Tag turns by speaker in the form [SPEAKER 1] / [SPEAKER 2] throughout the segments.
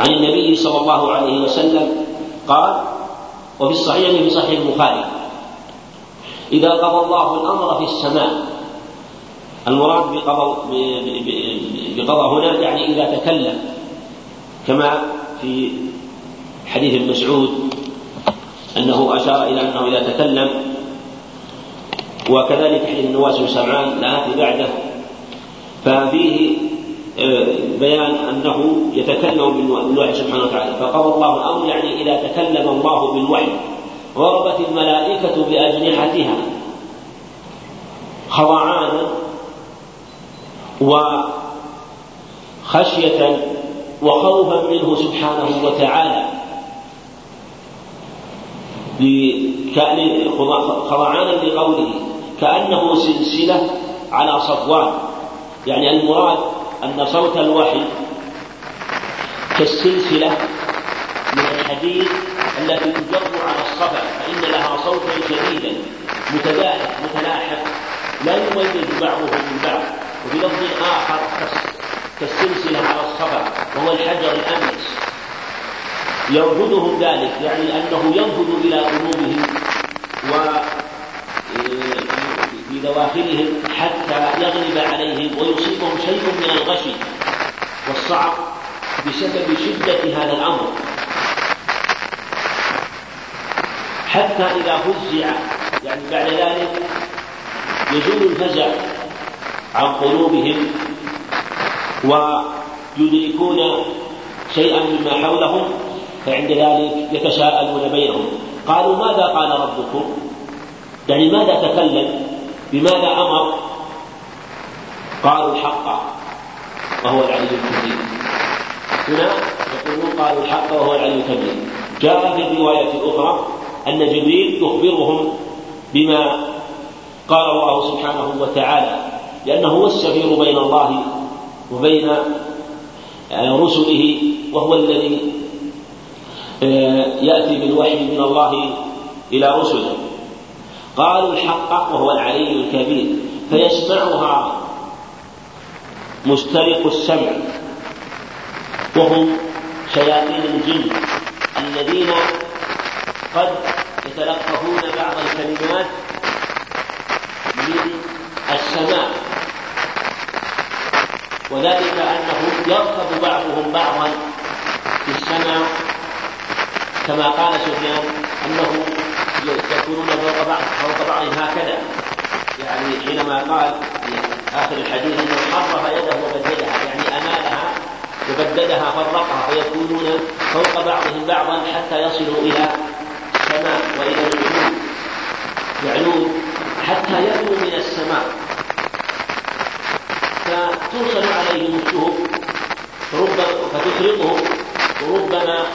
[SPEAKER 1] عن النبي صلى الله عليه وسلم قال وفي الصحيح في صحيح البخاري إذا قضى الله الأمر في السماء المراد بقضى بقضى هنا يعني إذا تكلم كما في حديث ابن مسعود أنه أشار إلى أنه إذا تكلم وكذلك حديث النواس بن سمعان الآتي بعده. ففيه بيان أنه يتكلم بالوحي سبحانه وتعالى. فقضى الله الأمر يعني إذا تكلم الله بالوحي ضربت الملائكة بأجنحتها خضعانا وخشية وخوفا منه سبحانه وتعالى. خضعانا لقوله كأنه سلسلة على صفوان. يعني المراد أن صوت الوحي كالسلسلة من الحديد التي تجر على الصفا فإن لها صوتا شديدا متداعب متلاحق لا يميز بعضه من بعض وفي لفظ آخر كالسلسلة على الصفا وهو الحجر الأملس ينفذهم ذلك يعني أنه ينفذ إلى قلوبهم و في دواخلهم حتى يغلب عليهم ويصيبهم شيء من الغشي والصعب بسبب شدة هذا الأمر. حتى إذا فزع يعني بعد ذلك يزول الفزع عن قلوبهم ويدركون شيئا مما حولهم فعند ذلك يتساءلون بينهم. قالوا ماذا قال ربكم؟ يعني ماذا تكلم؟ بماذا أمر؟ قالوا الحق وهو العلي الكبير. هنا يقولون قالوا الحق وهو العلي الكبير. جاء في الروايه الاخرى أن جبريل يخبرهم بما قال الله سبحانه وتعالى لأنه هو السفير بين الله وبين رسله وهو الذي آه، يأتي بالوحي من الله إلى رسله. قالوا الحق وهو العلي الكبير فيسمعها مسترق السمع وهم شياطين الجن الذين قد يتلقفون بعض الكلمات من السماء. وذلك أنه يركب بعضهم بعضا في السماء كما قال سفيان أنه يكونون فوق بعض فوق بعض هكذا. يعني حينما قال في آخر الحديث أنه حرف يده وبددها يعني أمالها وبددها فرقها فيكونون فوق بعضهم بعضا حتى يصلوا إلى السماء وإلى النجوم يعلون حتى يأتوا من السماء. فترسل عليهم الشهب ربما فتحرقهم وربما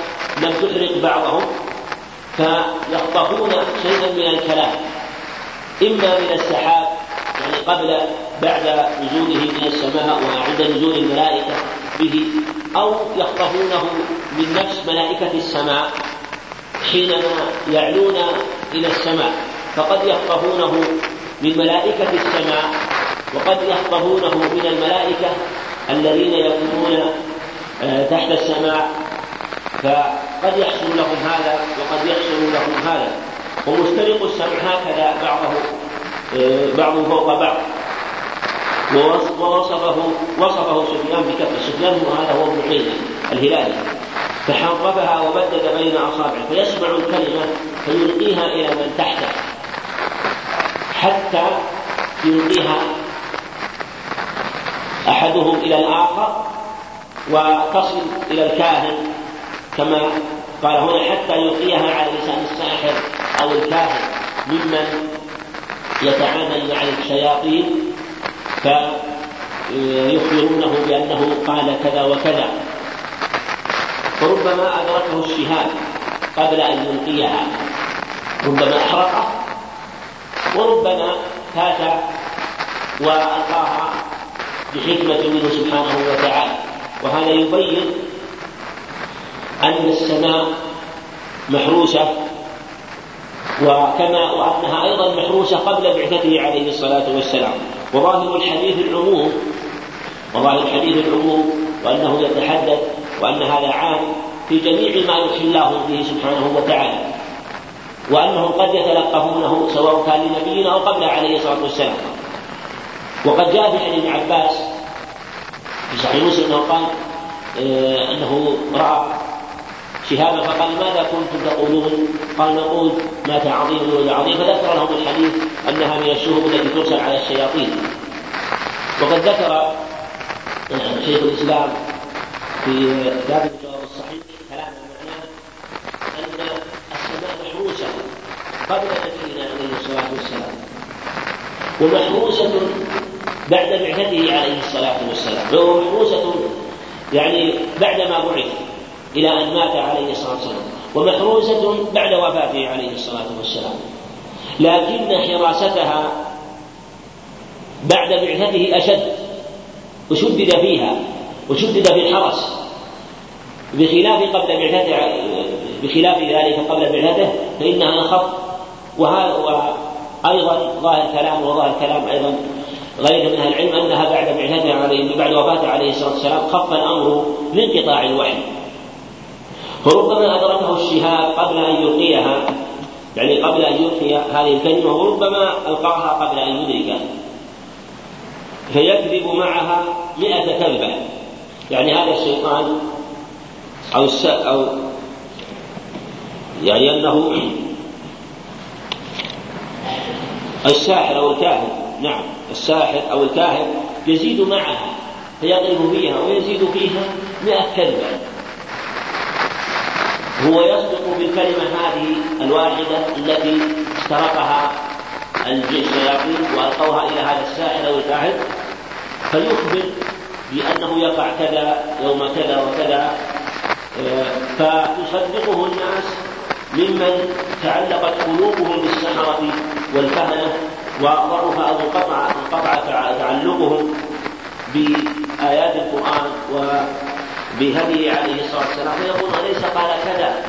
[SPEAKER 1] لم تحرق بعضهم. فيخطفون شيئا من الكلام إما من السحاب يعني قبل بعد نزوله من السماء وعند نزول الملائكة به أو يخطفونه من نفس ملائكة السماء حينما يعلون إلى السماء. فقد يخطفونه من ملائكة السماء وقد يخطفونه من الملائكة الذين يكونون آه، تحت السماء. فقد يحصل لهم هذا وقد يحصل لهم هذا. ومسترق السمع هكذا بعضه آه، بعض فوق بعض. ووصفه وصفه سفيان بكفر سفيان هذا هو ابن عيينة الهلالي. فحرفها وبدد بين أصابعه فيسمع الكلمة فيلقيها إلى من تحته. حتى يلقيها أحدهم إلى الآخر وتصل إلى الكاهن. كما قال هنا حتى يلقيها على لسان الساحر أو الكاهن ممن يتعامل مع الشياطين فيخبرونه بأنه قال كذا وكذا. فربما أدركه الشهاب قبل أن يلقيها. ربما أحرقه وربما فات وألقاها بحكمة منه سبحانه وتعالى. وهذا يبين أن السماء محروسة وكما وأنها أيضا محروسة قبل بعثته عليه الصلاة والسلام. وظاهر الحديث العموم وظاهر الحديث العموم وأنه يتحدث وأن هذا عام في جميع ما يحيي الله به سبحانه وتعالى. وأنهم قد يتلقفونه سواء كان لنبينا أو قبل عليه الصلاة والسلام. وقد جاء في حديث ابن عباس في صحيح مسلم أنه قال آه، أنه رأى شهابا فقال ماذا كنتم تقولون؟ قال نقول مات عظيم ولد عظيم فذكر لهم الحديث أنها من الشهب التي ترسل على الشياطين. وقد ذكر آه، شيخ الإسلام في كتاب الجواب الصحيح كلاما معناه أن السماء محروسة قبل نبينا عليه الصلاة والسلام. ومحروسة بعد بعثته عليه الصلاة والسلام. وهو محروسة يعني بعدما بعث. إلى أن مات عليه الصلاة والسلام ومحروسة بعد وفاته عليه الصلاة والسلام. لكن حراستها بعد بعثته أشد. وشدد فيها وشدد في الحرس. بخلاف قبل بعثته بخلاف ذلك قبل بعثته فإنها أخف. وهذا وأيضا ظاهر كلام وظاهر كلام أيضا غير من العلم أنها بعد بعثته عليه بعد وفاته عليه الصلاة والسلام خف الأمر لانقطاع الوحي. فربما أدركه الشهاب قبل أن يلقيها. يعني قبل أن يلقي هذه الكلمة وربما ألقاها قبل أن يدركها. فيكذب معها مئة كذبة. يعني هذا الشيطان أو الس أو يعني أنه الساحر أو الكاهن. نعم الساحر أو الكاهن يزيد معها فيضرب فيها ويزيد فيها مئة كلمة هو يصدق بالكلمة هذه الواحدة التي استرقها الشياطين وألقوها إلى هذا الساحر أو الكاهن فيخبر بأنه يقع كذا يوم كذا وكذا فيصدقه الناس ممن تعلقت قلوبهم بالسحرة والكهنة وضعف أو انقطع انقطع تعلقهم بآيات القرآن وبهديه عليه الصلاة والسلام. فيقول أليس قال كذا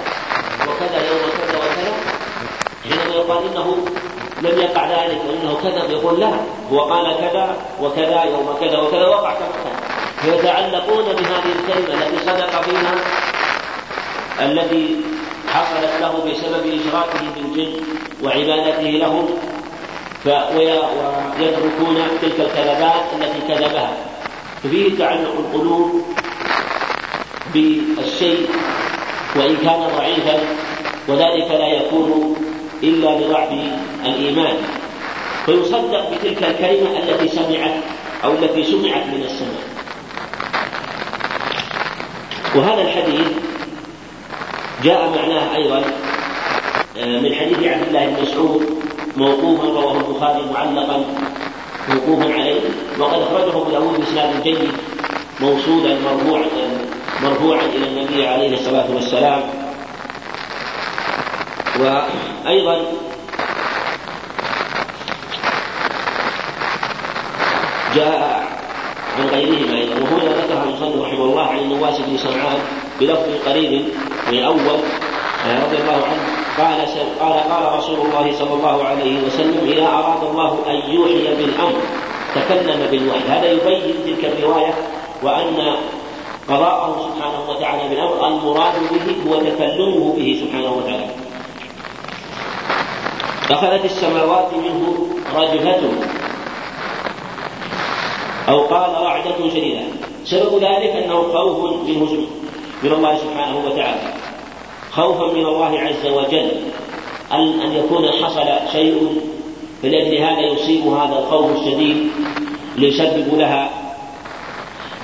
[SPEAKER 1] وكذا يوم كذا وكذا؟ حينما يقال إنه لم يقع ذلك وإنه كذب يقول لا هو قال كذا وكذا يوم كذا وكذا وقع كما كان فيتعلقون بهذه الكلمة التي صدق فيها التي حصلت له بسبب إشراكه بالجن وعبادته لهم ويتركون تلك الكذبات التي كذبها. ففيه تعلق القلوب بالشيء وإن كان ضعيفا وذلك لا يكون إلا لضعف الإيمان. فيصدق بتلك الكلمة التي سمعت أو التي سمعت من السماء. وهذا الحديث جاء معناه أيضا آه، من حديث عبد الله بن مسعود موقوفا رواه البخاري معلقا موقوفا عليه. وقد أخرجه أبو داود بإسناد جيد موصولا مرفوعا. مرفوعا إلى النبي عليه الصلاة والسلام. وأيضا جاء عن غيرهما أيضا وهنا ذكرها المصنف رحمه الله عن النواس بن سمعان بلفظ قريب من الأول رضي الله عنه. قال قال قال رسول الله صلى الله عليه وسلم إذا أراد الله أن يوحي بالأمر تكلم بالوحي. هذا يبين تلك الرواية وأن قضاءه سبحانه وتعالى بالأمر المراد به هو تكلمه به سبحانه وتعالى. أخذت السماوات منه رجفة. أو قال رعدة شديدة. سبب ذلك أنه خوف منه من الله سبحانه وتعالى. خوفا من الله عز وجل. أن أن يكون حصل شيء فلأجل هذا يصيب هذا الخوف الشديد ليسبب لها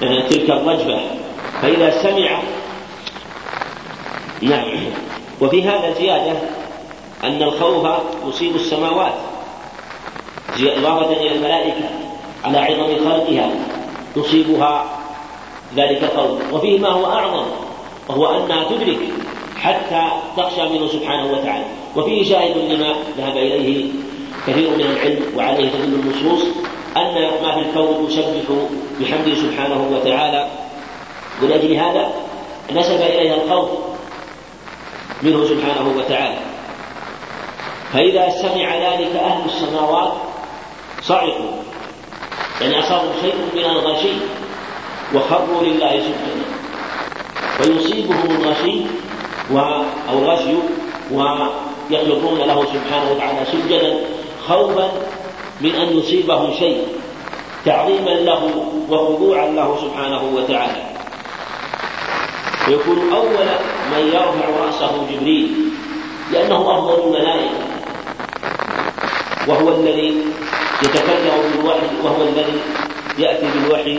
[SPEAKER 1] آه، تلك الرجفة. فإذا سمع نعم. وفي هذا زيادة أن الخوف يصيب السماوات. إضافة إلى الملائكة على عظم خلقها يصيبها ذلك الخوف. وفيه ما هو أعظم وهو أنها تدرك حتى تخشى منه سبحانه وتعالى. وفيه شاهد لما ذهب إليه كثير من العلم وعليه تدل النصوص أن ما في الكون يسبح بحمده سبحانه وتعالى ولأجل هذا نسب إليها الخوف منه سبحانه وتعالى. فإذا سمع ذلك أهل السماوات صعقوا يعني أصابوا شيء من الغشي وخروا لله سبحانه. ويصيبهم الغشي أو الغشي ويخلقون له سبحانه وتعالى سجدا خوفا من أن يصيبهم شيء تعظيما له وخضوعا له سبحانه وتعالى. ويكون أول من يرفع رأسه جبريل لأنه أفضل الملائكة. وهو الذي يتكلم بالوحي وهو الذي يأتي بالوحي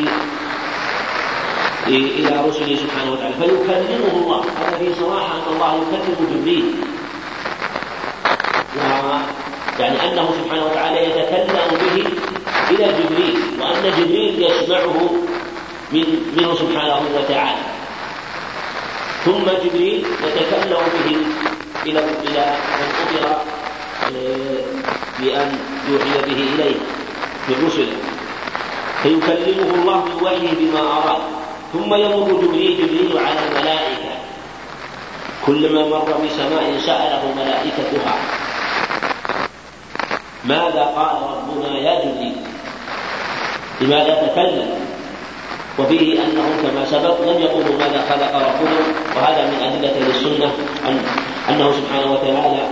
[SPEAKER 1] إلى رسله سبحانه وتعالى. فيكلمه الله. هذا فيه صراحة أن الله يكلم جبريل. يعني أنه سبحانه وتعالى يتكلم به إلى جبريل وأن جبريل يسمعه من منه سبحانه وتعالى. ثم جبريل يتكلم به إلى إلى من أمر آه، بأن يوحي به إليه من رسله. فيكلمه الله بالوحي بما أراد. ثم يمر جبريل جبريل على الملائكة. كلما مر بسماء سأله ملائكتها. ماذا قال ربنا يا جبريل؟ لماذا تكلم؟ وفيه انهم كما سبق لم يقولوا ماذا خلق ربنا وهذا من أدلة السنة أن أنه سبحانه وتعالى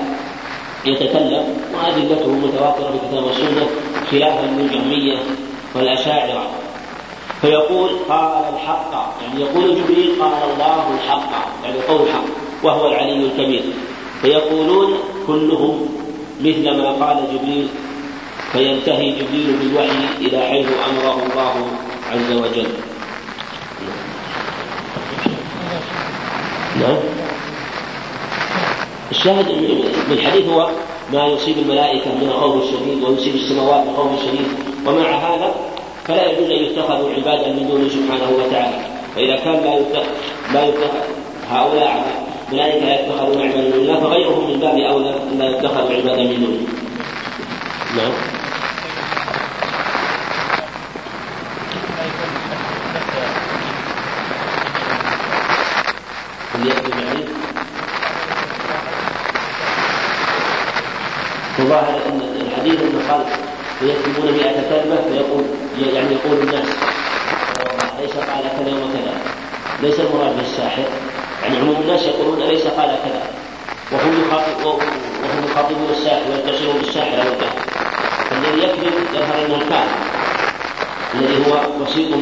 [SPEAKER 1] يتكلم وأدلته متواترة في الكتاب والسنة خلافا للجهمية والأشاعرة. فيقول قال الحق يعني يقول جبريل قال الله الحق يعني قول الحق وهو العلي الكبير. فيقولون كلهم مثل ما قال جبريل فينتهي جبريل بالوحي إلى حيث أمره الله عز وجل. نعم. الشاهد من الحديث هو ما يصيب الملائكة من الخوف الشديد ويصيب السماوات بالخوف الشديد ومع هذا فلا يجوز أن يتخذوا عبادا من دونه سبحانه وتعالى. فإذا كان لا يتخذ لا يتخذ هؤلاء الملائكة لا يتخذون عبادا من الله فغيرهم من باب أولى أن لا يتخذوا عبادا من دونه. نعم. الظاهر أن الحديث انه قال فيكتبون مئة كلمة فيقول يعني يقول الناس ليس قال كذا. وكذا ليس المراد بالساحر. يعني عموم الناس يقولون ليس قال كذا. وهم وهم يخاطبون الساحر ويتصلون بالساحر أو الكهف فالذي يكذب يظهر إنه الكافر الذي هو وسيط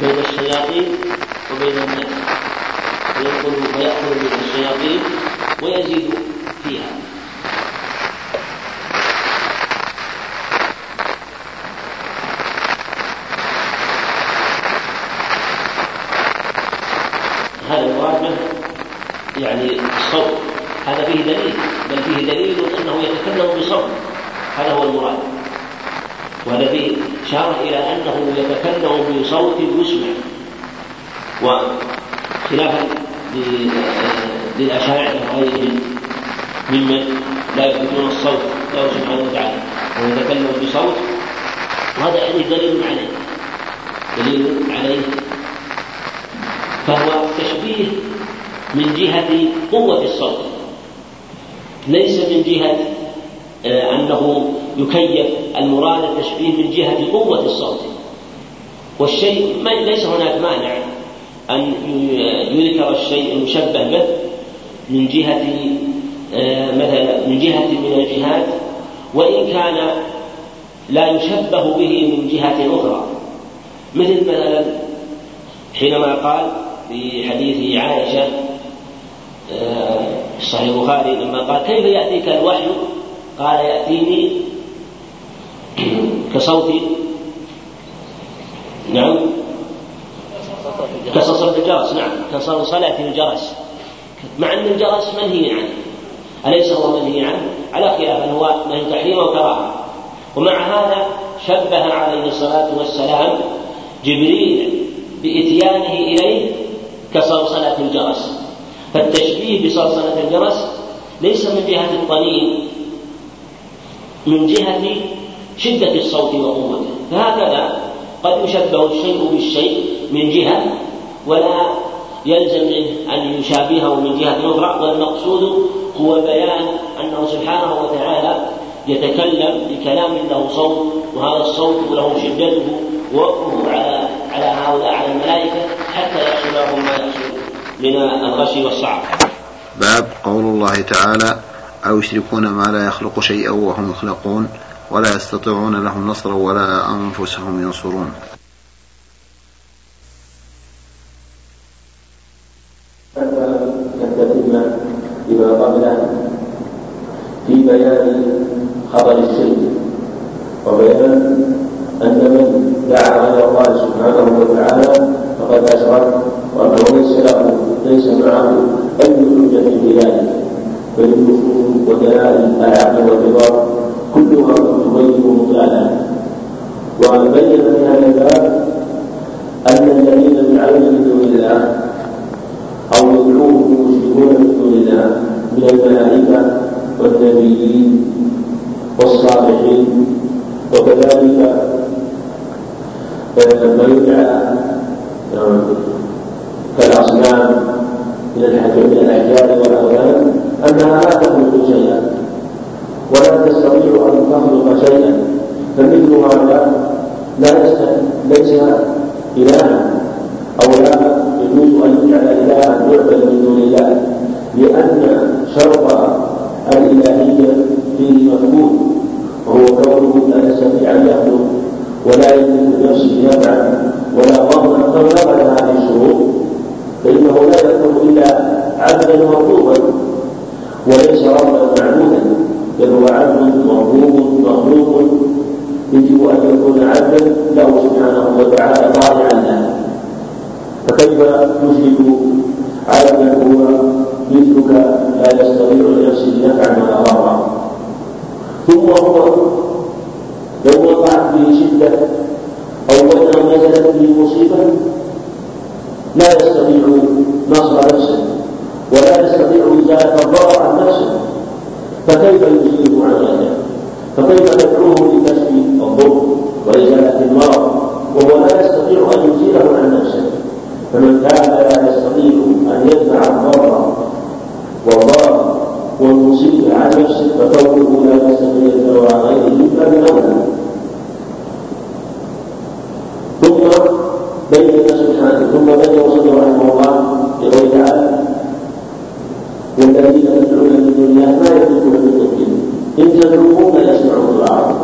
[SPEAKER 1] بين الشياطين وبين الناس. فيدخل فيأخذ من الشياطين ويزيد فيها يعني الصوت هذا فيه دليل بل فيه دليل انه يتكلم بصوت هذا هو المراد وهذا فيه إشارة إلى أنه يتكلم بصوت يسمع وخلافا للأشاعرة وغيرهم ممن لا يثبتون الصوت له سبحانه وتعالى ويتكلم بصوت وهذا يعني دليل عليه دليل عليه فهو تشبيه من جهة قوة الصوت ليس من جهة آه، أنه يكيف المراد التشبيه من جهة قوة الصوت والشيء ما ليس هناك مانع أن يذكر الشيء المشبه به من جهة آه، مثلا من جهة من الجهات وإن كان لا يشبه به من جهة أخرى. مثل مثلا حينما قال في حديث عائشة في صحيح البخاري لما قال كيف يأتيك الوحي؟ قال يأتيني كصوت؟ نعم. كصلصلة الجرس نعم. كصلصلة الجرس. مع أن الجرس منهي عنه. أليس هو منهي عنه؟ على خلاف أن هو نهي تحريم وكراهة. ومع هذا شبه عليه الصلاة والسلام جبريل بإتيانه إليه كصلصلة الجرس. فالتشبيه بصلصلة الجرس ليس من جهة الطنين من جهة شدة الصوت وقوته. فهكذا قد يشبه الشيء بالشيء من جهة ولا يلزم منه أن يشابهه من جهة أخرى والمقصود هو بيان أنه سبحانه وتعالى يتكلم بكلام له صوت وهذا الصوت له شدته ووقفه على على هؤلاء على الملائكة حتى يحصل لهم ما يحصل
[SPEAKER 2] من الغش والصعب
[SPEAKER 3] باب قول الله تعالى أو يشركون ما لا يخلق شيئا وهم يخلقون ولا يستطيعون لهم نصرا ولا أنفسهم ينصرون
[SPEAKER 1] بما قبله في بيان خبر الشرك وبيان أن من دعا على الله سبحانه وتعالى فقد أشرك وأنه ليس له ليس معه أي حجة في ذلك بل النصوص ودلائل العقل والرضا كلها تبين مطلقا وبين في هذا الباب أن الذين يدعون من دون الله أو يدعوهم المشركون من دون الله من الملائكة والنبيين والصالحين وكذلك ما يدعى كالأصنام من الحجر من الأحجار والأوثان أنها لا تخلق شيئا ولا تستطيع أن تخلق شيئا فمثل هذا لا ليس إلها أو لا يجوز أن يجعل إلها يعبد من دون الله لأن شرط الإلهية فيه مفقود وهو كونه لا يستطيع أن يخلق ولا يملك لنفسه نفعا ولا ضرا فمن هذه الشروط فإنه لا يكون إلا عبدا مطلوبا وليس ربا معبودا بل هو عبد مرغوب مخلوق يجب أن يكون عبدا له سبحانه وتعالى طالعا له. فكيف يشرك عبدا هو مثلك لا يستطيع لنفسه نفعا ولا ضرا ثم هو لو وقعت به شدة أو انه نزلت به مصيبة لا يستطيع نصر نفسه ولا يستطيع إزالة الضرر عن نفسه. فكيف يجيبه عن ذلك فكيف تدعوه لكشف الضر وإزالة المرض؟ وهو لا يستطيع أن يزيله عن نفسه. فمن كان لا يستطيع أن يدفع الضر والضرر والمصيبه عن نفسه فكونه لا يستطيع الدواء غيره باب اولى ثم بين سبحانه ثم بين وصلى رحمه الله بقوله تعالى والذين تدعون من الله ما يملكون من دون إن تدعوهم لا يسمعون دعاءكم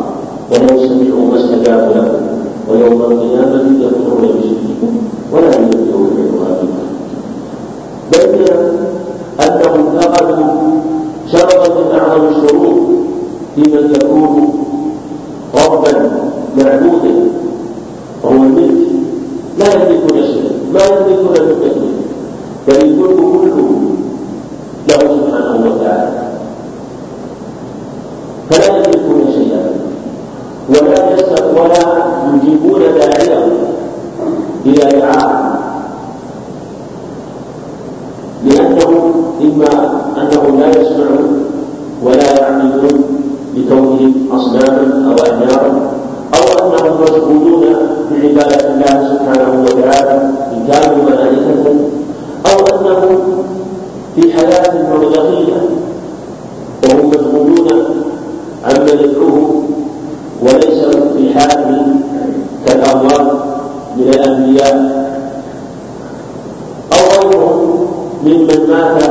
[SPEAKER 1] ولو سمعوا ما استجابوا لكم ويوم القيامة يكفرون بشرككم ولا ينبئون بالغيب بين فقدوا شرطا من أعظم الشروط في من يكون ربا معبودا وهو الملك. لا يملكون شيئا ما يملكون من تكليف بل الملك كله له سبحانه وتعالى فلا يملكون شيئا ولا ولا يجيبون داعيه إلى دعاء لأنه اما انهم لا يسمعون ولا يعملون اصناما أو احجارا أو أنهم مشغولون بعبادة الله سبحانه وتعالى ان كانوا ملائكه أو أنهم في حياة برزخيه وهم مشغولون عما يدعوه وليس في حاله كالاموات من الأنبياء. أو غيرهم ممن مات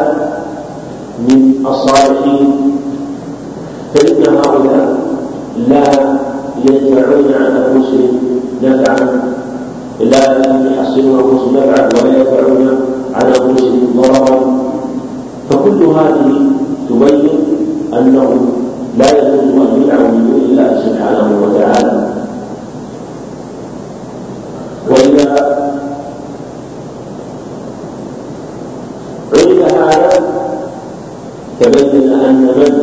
[SPEAKER 1] من الصالحين. فإن هؤلاء لا يدفعون عن انفسهم نفعا لا يحصلون انفسهم نفعا ولا يدفعون عن انفسهم ضررا. فكل هذه تبين انه لا يجوز أن يدعوا من دون الله سبحانه وتعالى. وإذا علم هذا تبين أن من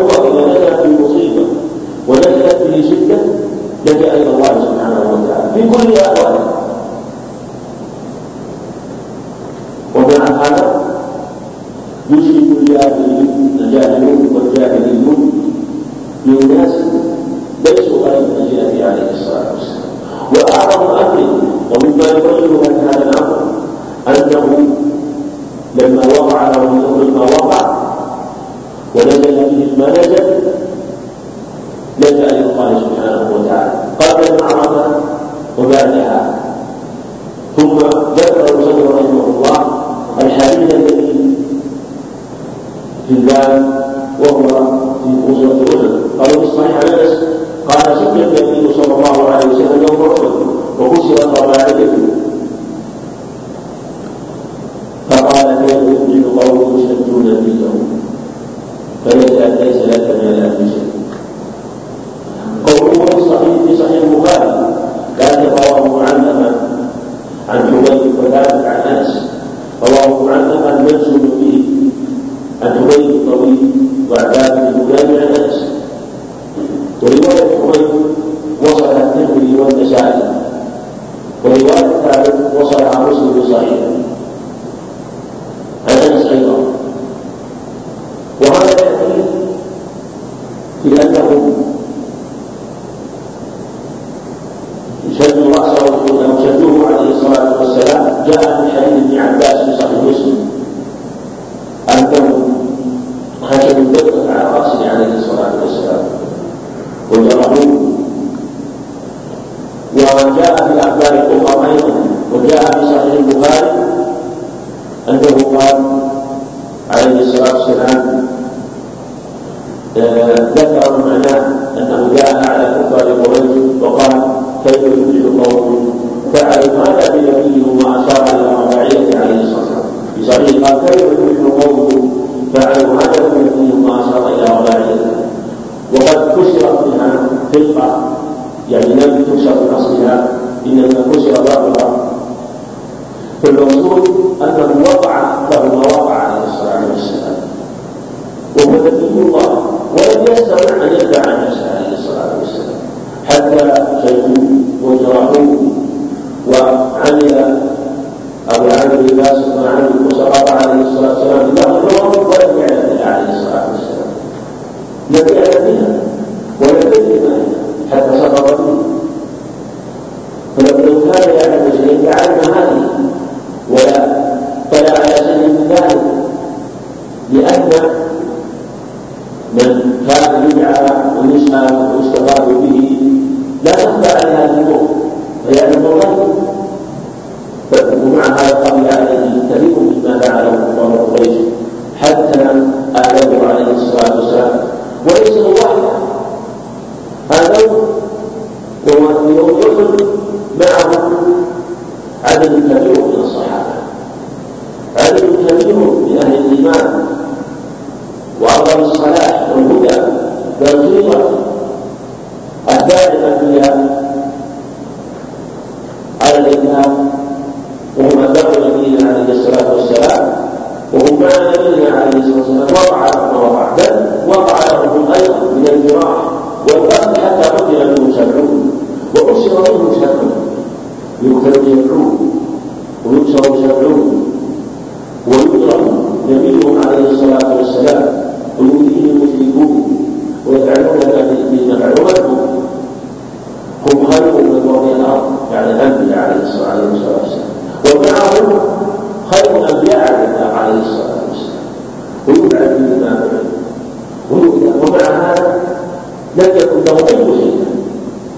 [SPEAKER 1] الله إذا نزلت في مصيبة ونزلت في شدة لجأ إلى الله سبحانه وتعالى. في كل أحواله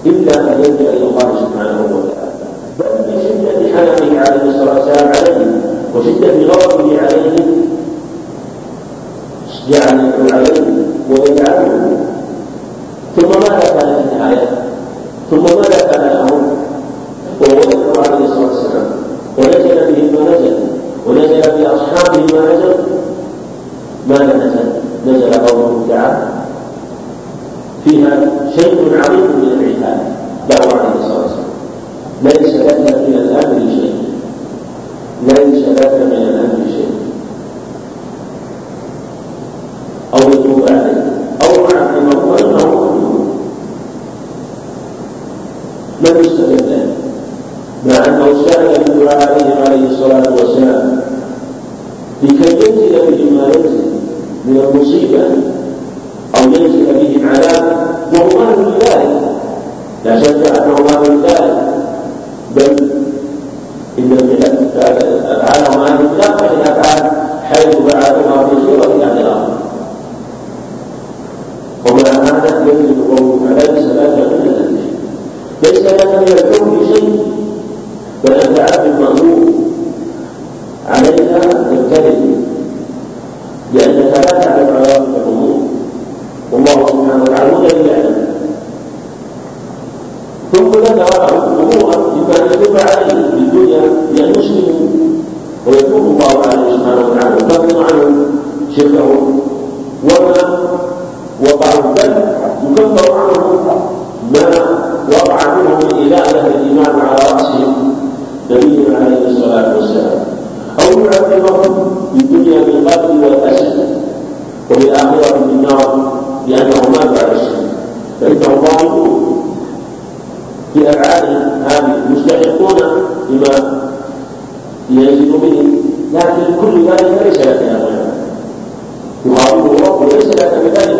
[SPEAKER 1] إلا أن يلجأ إلى الله سبحانه وتعالى. بل بشدة حنقه عليه الصلاة والسلام عليه وشدة غضبه عليه جعل عليه عليه الصلاة والسلام. أو يعذبهم بالدنيا بالقتل والأسد وبالآخرة بالنار لأنه ما فعل الشرك. فإنهم ظالمون في أفعالهم هذه مستحقون لما ينزل به لكن كل ذلك ليس لك يا غيره يخاطبه ربه ليس لك بذلك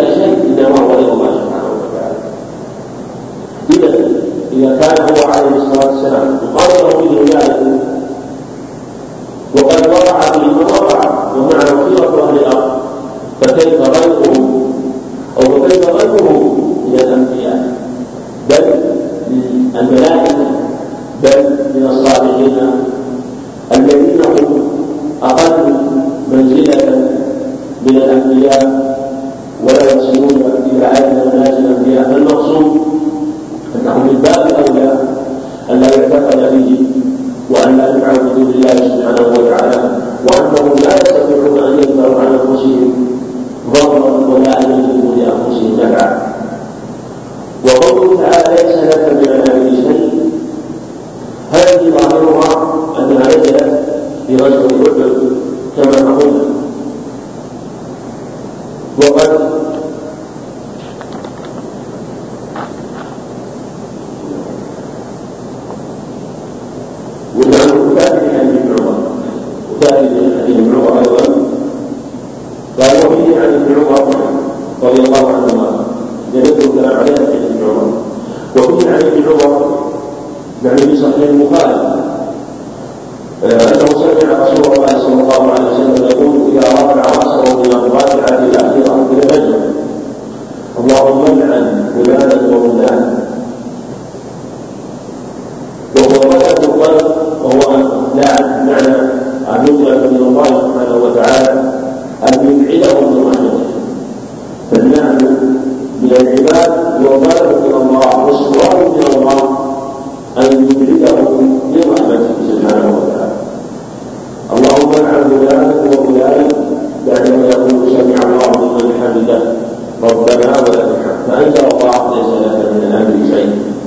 [SPEAKER 1] الله سبحانه وتعالى أن يبعدهم من رحمته فالنعم من العباد والطلب من الله والسؤال من الله أن يبعدهم من رحمته سبحانه وتعالى. اللهم انعم بذلك وبذلك. بعدما يقول سمع الله لمن حمده. ربنا ولك الحمد. فأنت الله ليس لك من الأمر شيء.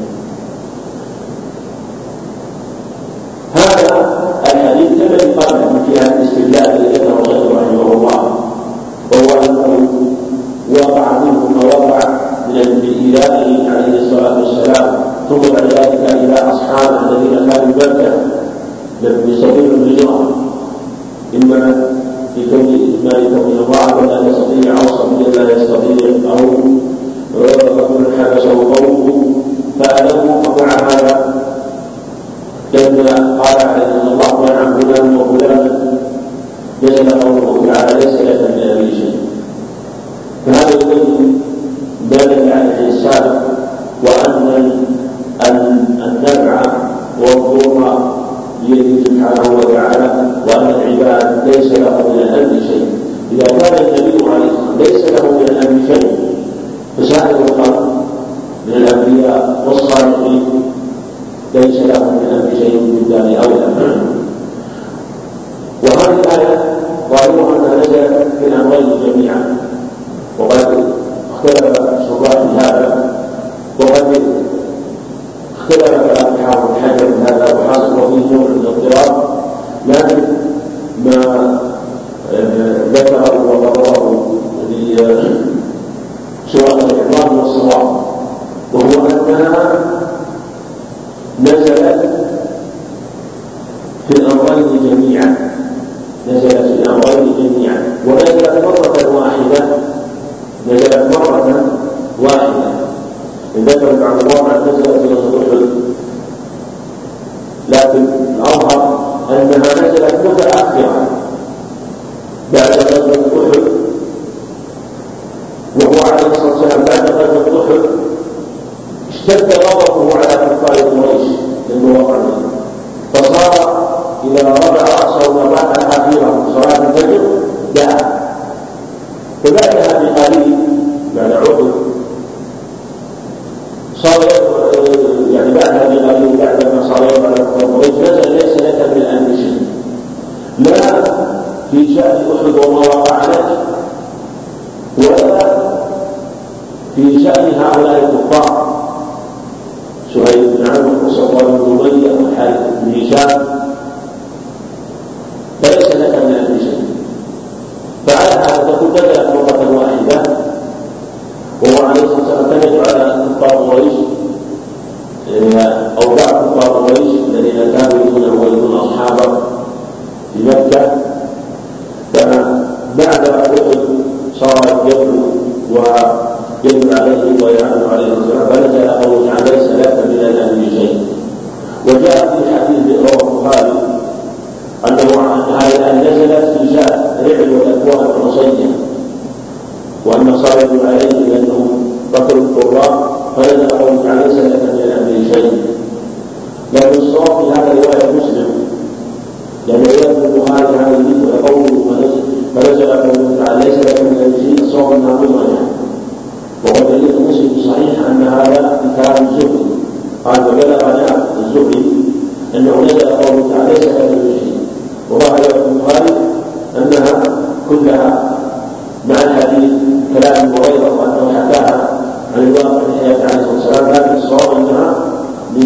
[SPEAKER 1] agora.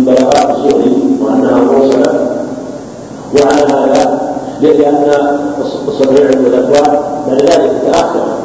[SPEAKER 1] بلاغات وأنها مرسلة. وعلى هذا لأن صنيع الأكوان بعد
[SPEAKER 4] ذلك تأخر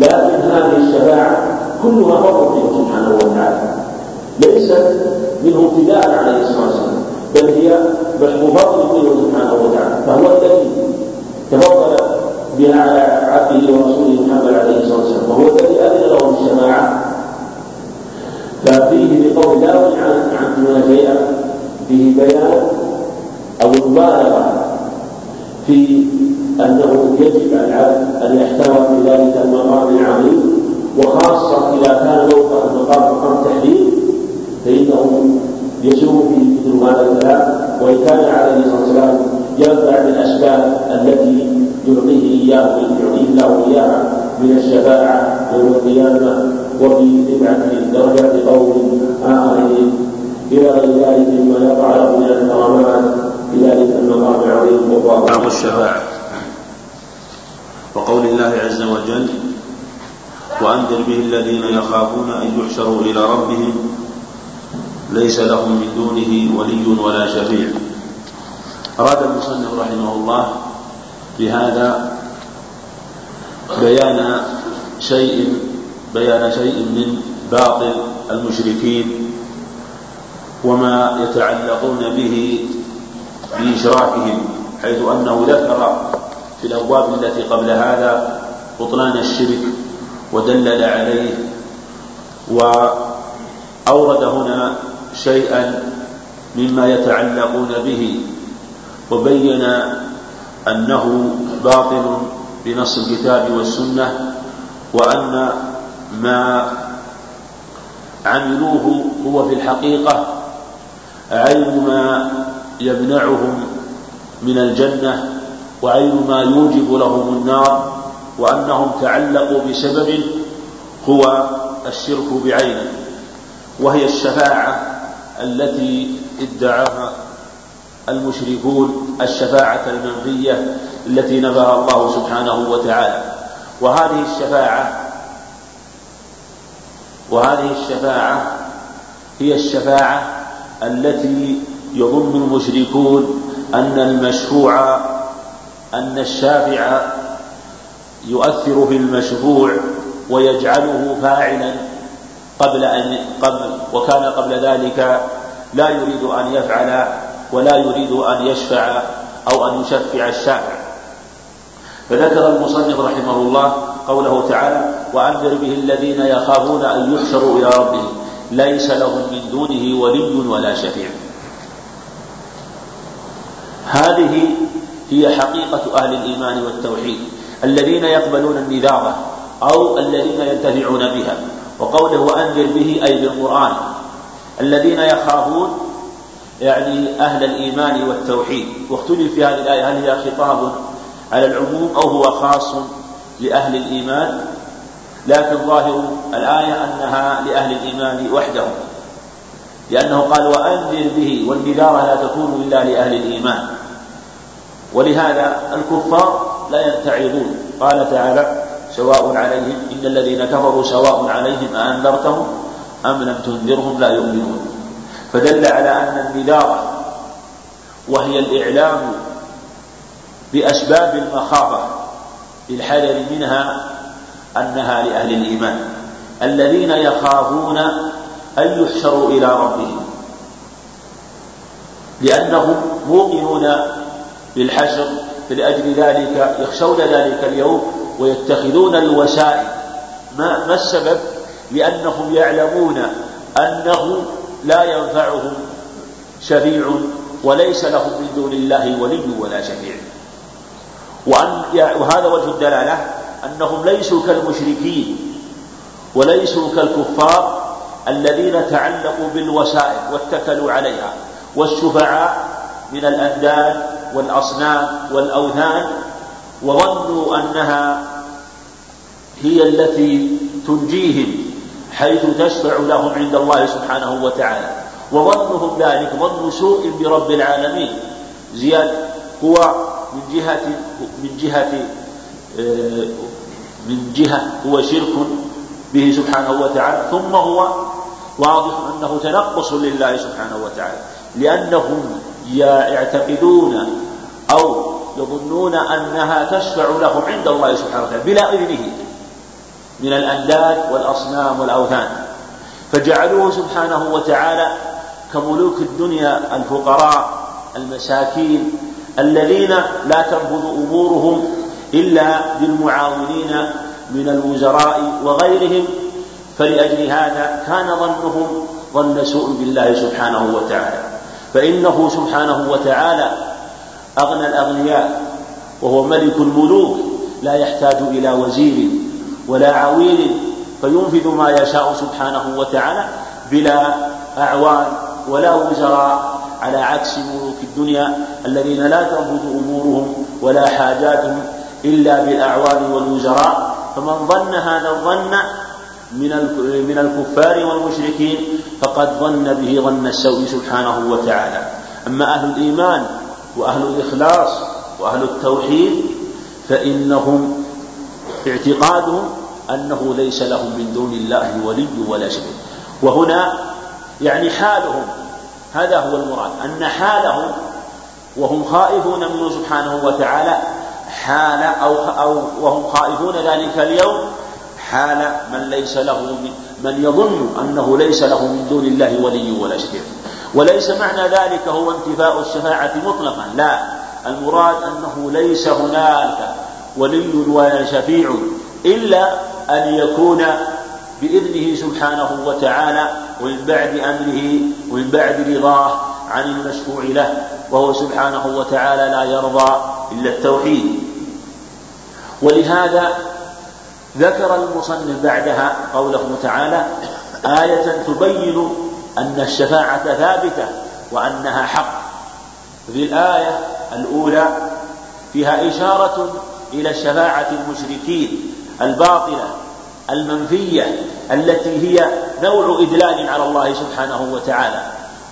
[SPEAKER 4] لكن هذه الشفاعه كلها فضل منه سبحانه وتعالى. ليست منه ابتداء عليه الصلاة والسلام بل هي بفضل منه سبحانه وتعالى. فهو الذي تفضل بها على عبده ورسوله محمد عليه الصلاة والسلام. وهو الذي أذن له بالشفاعه ففيه بقول لا عن عن شيئا فيه بيان أو المبالغه في أنه يجب على أن يحتوى في ذلك المقام العظيم وخاصة إذا كان موقع المقام مقام تحليل فإنه يسوء فيه مثل هذا الكلام وإن كان عليه الصلاة والسلام ينفع بالاسباب التي يعطيه إياه يعطيه الله إياها من الشفاعة يوم القيامة وفي رفعه درجات قوم آخرين. إلى غير ذلك مما يقع له من الكرامات في ذلك المقام العظيم
[SPEAKER 1] باب الشفاعة. وقول الله عز وجل وأنذر به الذين يخافون أن يحشروا إلى ربهم ليس لهم من دونه ولي ولا شفيع. أراد المصنف رحمه الله بهذا بيان شيء بيان شيء من باطل المشركين وما يتعلقون به بإشراكهم حيث أنه ذكر في الأبواب التي قبل هذا بطلان الشرك ودلل عليه وأورد هنا شيئا مما يتعلقون به وبين أنه باطل بنص الكتاب والسنة وأن ما عملوه هو في الحقيقة عين ما يمنعهم من الجنة وعين ما يوجب لهم النار وأنهم تعلقوا بسبب هو الشرك بعينه وهي الشفاعة التي ادعاها المشركون الشفاعة المنفية التي نفاها الله سبحانه وتعالى. وهذه الشفاعة وهذه الشفاعة هي الشفاعة التي يظن المشركون أن المشفوع أن الشافع يؤثر في المشفوع ويجعله فاعلا قبل أن قبل وكان قبل ذلك لا يريد أن يفعل ولا يريد أن يشفع أو أن يشفع الشافع. فذكر المصنف رحمه الله قوله تعالى وأنذر به الذين يخافون أن يحشروا إلى ربهم ليس لهم من دونه ولي ولا شفيع. هذه هي حقيقة أهل الإيمان والتوحيد الذين يقبلون النذارة أو الذين ينتفعون بها وقوله وأنذر به أي بالقرآن الذين يخافون يعني أهل الإيمان والتوحيد. واختلف في هذه الآية هل هي خطاب على العموم أو هو خاص لأهل الإيمان؟ لكن ظاهر الآية أنها لأهل الإيمان وحدهم لأنه قال وأنذر به والنذارة لا تكون إلا لأهل الإيمان. ولهذا الكفار لا ينتعظون قال تعالى سواء عليهم إن الذين كفروا سواء عليهم أأنذرتهم أم لم تنذرهم لا يؤمنون. فدل على أن النذارة وهي الإعلام بأسباب المخافة بالحذر منها أنها لأهل الإيمان. الذين يخافون أن يحشروا إلى ربهم لأنهم موقنون بالحشر فلأجل ذلك يخشون ذلك اليوم ويتخذون الوسائل. ما, ما السبب؟ لأنهم يعلمون أنه لا ينفعهم شفيع وليس لهم من دون الله ولي ولا شفيع. وأن وهذا وجه الدلالة أنهم ليسوا كالمشركين وليسوا كالكفار الذين تعلقوا بالوسائل واتكلوا عليها والشفعاء من الأنداد والأصنام والأوثان وظنوا أنها هي التي تنجيهم حيث تشفع لهم عند الله سبحانه وتعالى. وظنهم ذلك ظن سوء برب العالمين. زياد هو من جهة من جهة آه، من جهة هو شرك به سبحانه وتعالى. ثم هو واضح أنه تنقص لله سبحانه وتعالى لأنهم يعتقدون أو يظنون أنها تشفع لهم عند الله سبحانه وتعالى بلا إذنه من الأنداد والأصنام والأوثان. فجعلوه سبحانه وتعالى كملوك الدنيا الفقراء المساكين الذين لا تنفذ أمورهم إلا بالمعاونين من الوزراء وغيرهم. فلأجل هذا كان ظنهم ظن سوء بالله سبحانه وتعالى. فإنه سبحانه وتعالى أغنى الأغنياء وهو ملك الملوك لا يحتاج إلى وزير ولا عويل فينفذ ما يشاء سبحانه وتعالى بلا أعوان ولا وزراء على عكس ملوك الدنيا الذين لا تنفذ أمورهم ولا حاجاتهم إلا بالأعوان والوزراء. فمن ظن هذا الظن من من الكفار والمشركين فقد ظن به ظن السوء سبحانه وتعالى. أما أهل الإيمان وأهل الإخلاص وأهل التوحيد فإنهم اعتقادهم أنه ليس لهم من دون الله ولي ولا شيء وهنا يعني حالهم هذا هو المراد. أن حالهم وهم خائفون منه سبحانه وتعالى حال أو أو وهم خائفون ذلك اليوم حال من ليس له من, من يظن أنه ليس له من دون الله ولي ولا شفيع. وليس معنى ذلك هو انتفاء الشفاعة مطلقا لا. المراد أنه ليس هناك ولي ولا شفيع إلا أن يكون بإذنه سبحانه وتعالى ومن بعد أمره ومن بعد رضاه عن المشفوع له وهو سبحانه وتعالى لا يرضى إلا التوحيد. ولهذا ذكر المصنف بعدها قوله تعالى آية تبين أن الشفاعة ثابتة وأنها حق. في الآية الأولى فيها إشارة إلى شفاعة المشركين الباطلة المنفية التي هي نوع إدلال على الله سبحانه وتعالى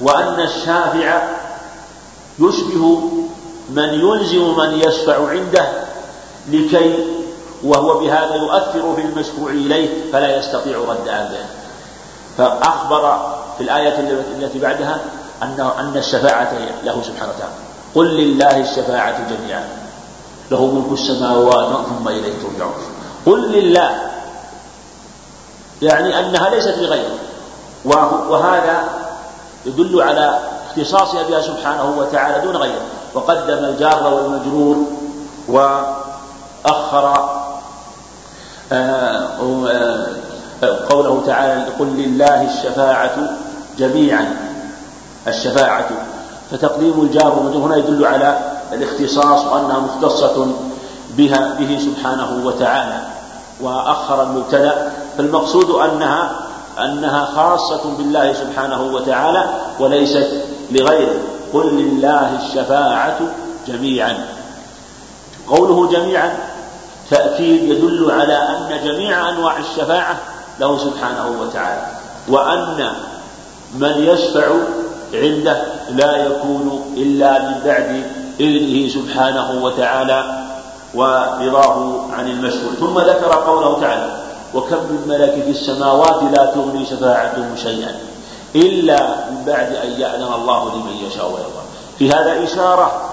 [SPEAKER 1] وأن الشافع يشبه من يلزم من يشفع عنده لكي وهو بهذا يؤثر في المشفوع إليه فلا يستطيع رد أمره فأخبر في الآية التي بعدها أن أن الشفاعة له سبحانه وتعالى. قل لله الشفاعة جميعا. له ملك السماوات ثم إليه ترجعون. قل لله يعني أنها ليست لغيره. وهذا يدل على اختصاصها بها سبحانه وتعالى دون غيره. وقدم الجار والمجرور وأخر قوله تعالى قل لله الشفاعة جميعا الشفاعة. فتقديم الجار والمجرور هنا يدل على الاختصاص وأنها مختصة بها به سبحانه وتعالى. وأخر المبتدأ فالمقصود أنها أنها خاصة بالله سبحانه وتعالى وليست لغيره. قل لله الشفاعة جميعا. قوله جميعا تأكيد يدل على أن جميع أنواع الشفاعة له سبحانه وتعالى وأن من يشفع عنده لا يكون إلا من بعد إذنه سبحانه وتعالى ورضاه عن المشروع. ثم ذكر قوله تعالى وكم من ملك في السماوات لا تغني شفاعتهم شيئا إلا من بعد أن يأذن الله لمن يشاء ويرضى. في هذا إشارة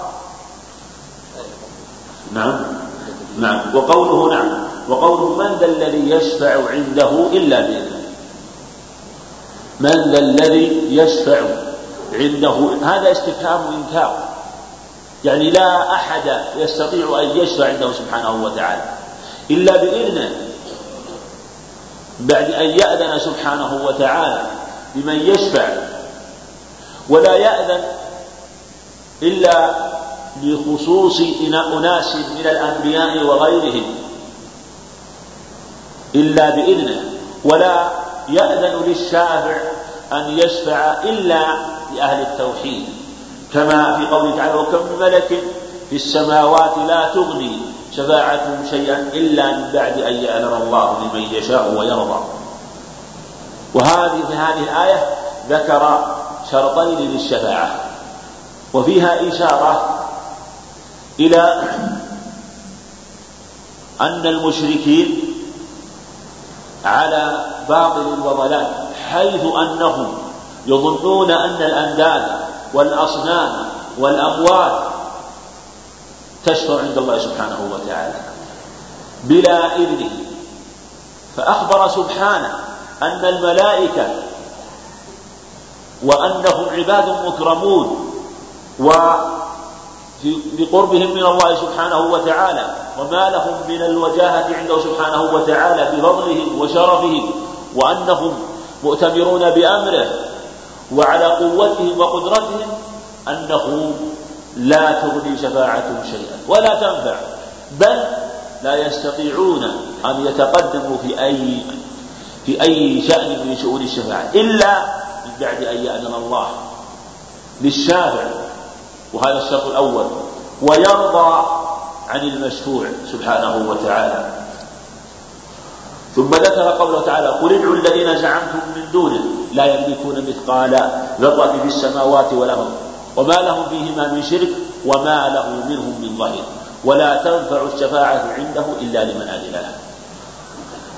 [SPEAKER 1] نعم. نعم. وقوله نعم. وقوله من ذا الذي يشفع عنده إلا بإذنه. من ذا الذي يشفع عنده. هذا استفهام إنكار يعني لا أحد يستطيع أن يشفع عنده سبحانه وتعالى إلا بإذنه. بعد أن يأذن سبحانه وتعالى لمن يشفع. ولا يأذن إلا لخصوص أناس من الأنبياء وغيرهم. إلا بإذنه. ولا يأذن للشافع أن يشفع إلا لأهل التوحيد. كما في قوله تعالى وكم من ملك في السماوات لا تغني شفاعتهم شيئا إلا من بعد أن يأذن الله لمن يشاء ويرضى. وهذه في هذه الآية ذكر شرطين للشفاعة. وفيها إشارة إلى أن المشركين على باطل وضلال حيث أنهم يظنون أن الأنداد والأصنام والأموات تشفع عند الله سبحانه وتعالى بلا إذنه. فأخبر سبحانه أن الملائكة وأنهم عباد مكرمون و بقربهم من الله سبحانه وتعالى وما لهم من الوجاهة عنده سبحانه وتعالى بفضله وشرفه وأنهم مؤتمرون بأمره وعلى قوتهم وقدرتهم أنه لا تغني شفاعتهم شيئا ولا تنفع بل لا يستطيعون أن يتقدموا في أي في أي شأن من شؤون الشفاعة إلا من بعد أن يأذن الله للشافع وهذا الشرط الأول. ويرضى عن المشفوع سبحانه وتعالى. ثم ذكر قوله تعالى قل ادعوا الذين زعمتم من دونه لا يملكون مثقال ذرة في السماوات والأرض وما لهم فيهما من شرك وما له منهم من ظهير ولا تنفع الشفاعة عنده إلا لمن أذن له.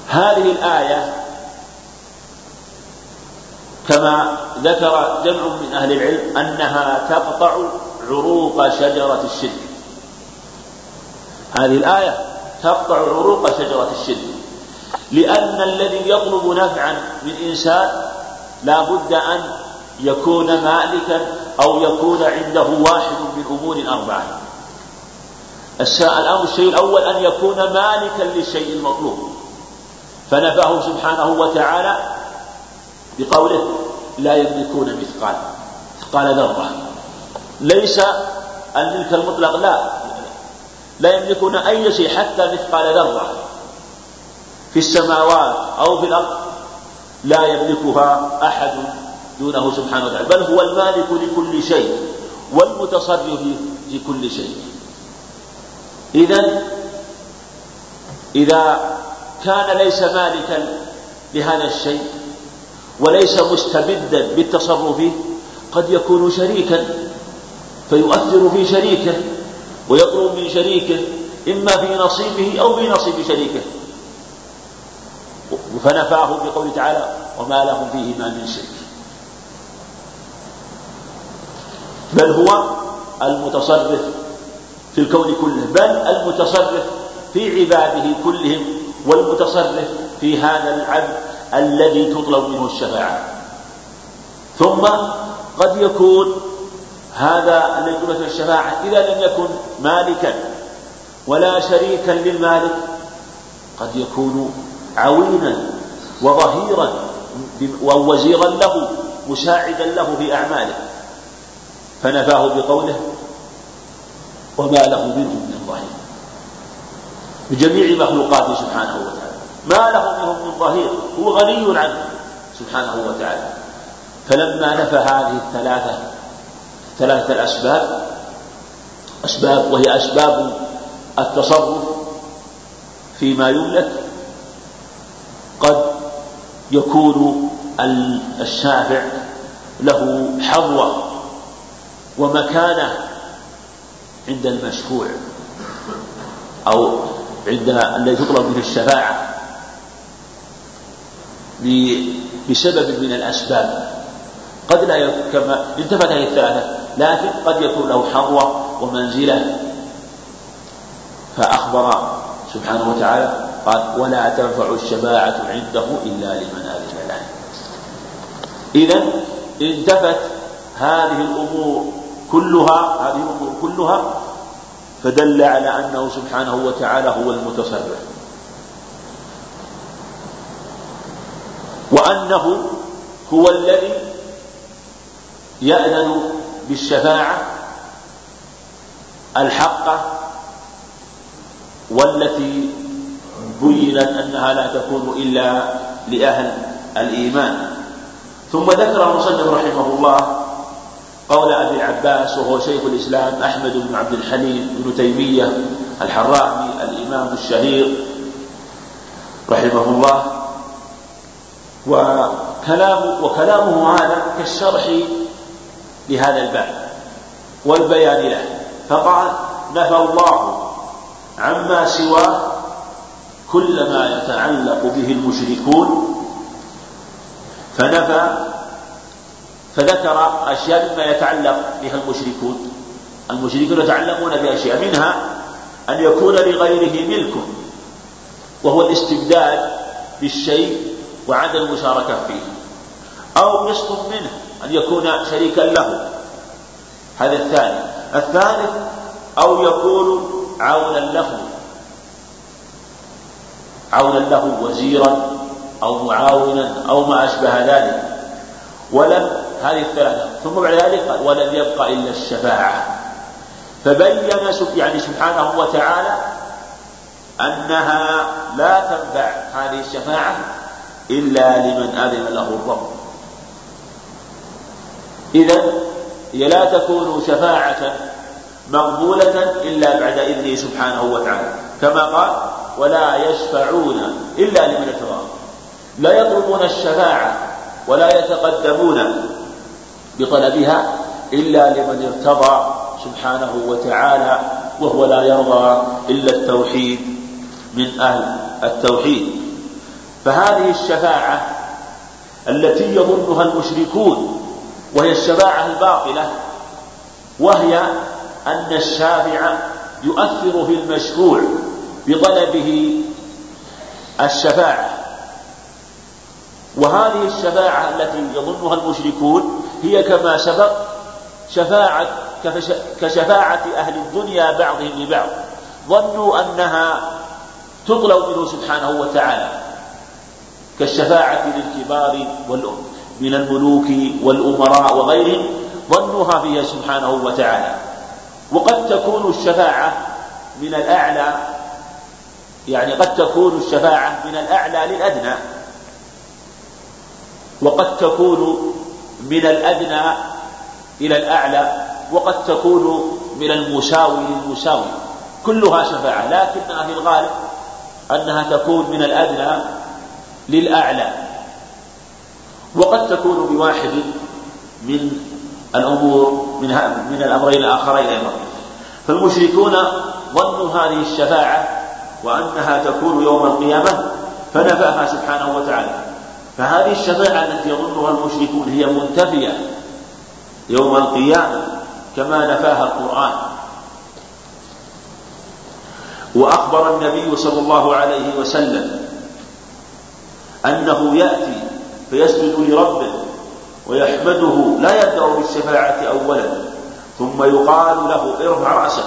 [SPEAKER 1] هذه الآية كما ذكر جمع من أهل العلم أنها تقطع عروق شجرة الشرك هذه الآية تقطع عروق شجرة الشرك لأن الذي يطلب نفعا من إنسان لا بد أن يكون مالكا أو يكون عنده واحد من أمور أربعة الأمر الشيء الأول أن يكون مالكا للشيء المطلوب فنفاه سبحانه وتعالى بقوله لا يملكون مثقال. مثقال ذرة. ليس الملك المطلق لا. لا يملكون أي شيء حتى مثقال ذرة في السماوات أو في الأرض. لا يملكها أحد دونه سبحانه وتعالى. بل هو المالك لكل شيء والمتصرف في كل شيء. إذا إذا كان ليس مالكا لهذا الشيء وليس مستبدا بالتصرف قد يكون شريكا فيؤثر في شريكه ويطلب من شريكه إما في نصيبه أو في نصيب شريكه. فنفاه بقوله تعالى وما لهم فيهما من شرك. بل هو المتصرف في الكون كله بل المتصرف في عباده كلهم والمتصرف في هذا العبد الذي تطلب منه الشفاعة. ثم قد يكون هذا الذي يطلب الشفاعة إذا لم يكن مالكا ولا شريكا للمالك قد يكون عوينا وظهيرا ووزيرا له مساعدا له في أعماله. فنفاه بقوله وما له منهم من ظهير بجميع مخلوقاته سبحانه وتعالى. ما له منهم من ظهير. هو غني عنه سبحانه وتعالى. فلما نفى هذه الثلاثة ثلاثة الأسباب. أسباب وهي أسباب التصرف فيما يملك. قد يكون الشافع له حظوة ومكانة عند المشفوع أو عند الذي تطلب منه الشفاعة. بسبب من الأسباب. قد لا كما التفت هذه الثلاثة. لكن قد يكون له حظوة ومنزلة. فأخبر سبحانه وتعالى قال ولا تنفع الشفاعة عنده إلا لمن أذن له إذا انتفت هذه الأمور كلها هذه الأمور كلها فدل على أنه سبحانه وتعالى هو المتصرف. وأنه هو الذي يأذن بالشفاعة الحقة والتي بينت أنها لا تكون إلا لأهل الإيمان. ثم ذكر المصنف رحمه الله قول أبي العباس وهو شيخ الإسلام أحمد بن عبد الحليم بن تيمية الحرامي الإمام الشهير رحمه الله. وكلام وكلامه هذا كالشرح لهذا الباب والبيان له. فقال نفى الله عما سواه كل ما يتعلق به المشركون. فنفى فذكر أشياء مما يتعلق بها المشركون. المشركون يتعلقون بأشياء منها أن يكون لغيره ملك وهو الاستبداد بالشيء وعدم المشاركة فيه أو قسط منه. أن يكون شريكا له. هذا الثاني. الثالث أو يكون عونا له. عونا له وزيرا أو معاونا أو ما أشبه ذلك. ولم هذه الثلاثة. ثم بعد ذلك قال ولم يبقى إلا الشفاعة. فبين يعني سبحانه وتعالى أنها لا تنفع هذه الشفاعة إلا لمن أذن له الرب. إذا هي لا تكون شفاعة مقبولة إلا بعد إذنه سبحانه وتعالى. كما قال ولا يشفعون إلا لمن ارتضى لا يطلبون الشفاعة ولا يتقدمون بطلبها إلا لمن ارتضى سبحانه وتعالى وهو لا يرضى إلا التوحيد من أهل التوحيد. فهذه الشفاعة التي يظنها المشركون وهي الشفاعة الباطلة وهي أن الشافع يؤثر في المشفوع بطلبه الشفاعة. وهذه الشفاعة التي يظنها المشركون هي كما سبق شفاعة كشفاعة أهل الدنيا بعضهم لبعض. ظنوا أنها تطلب منه سبحانه وتعالى كالشفاعة للكبار من الملوك والأمراء وغيرهم ظنوها فيها سبحانه وتعالى. وقد تكون الشفاعة من الأعلى يعني قد تكون الشفاعة من الأعلى للأدنى. وقد تكون من الأدنى إلى الأعلى وقد تكون من المساوي للمساوي. كلها شفاعة لكنها في الغالب أنها تكون من الأدنى للأعلى. وقد تكون بواحد من الأمور من من الأمرين الآخرين أيضا. فالمشركون ظنوا هذه الشفاعة وأنها تكون يوم القيامة فنفاها سبحانه وتعالى. فهذه الشفاعة التي يظنها المشركون هي منتفية يوم القيامة كما نفاها القرآن. وأخبر النبي صلى الله عليه وسلم أنه يأتي فيسجد لربه ويحمده لا يبدأ بالشفاعة أولا ثم يقال له ارفع رأسك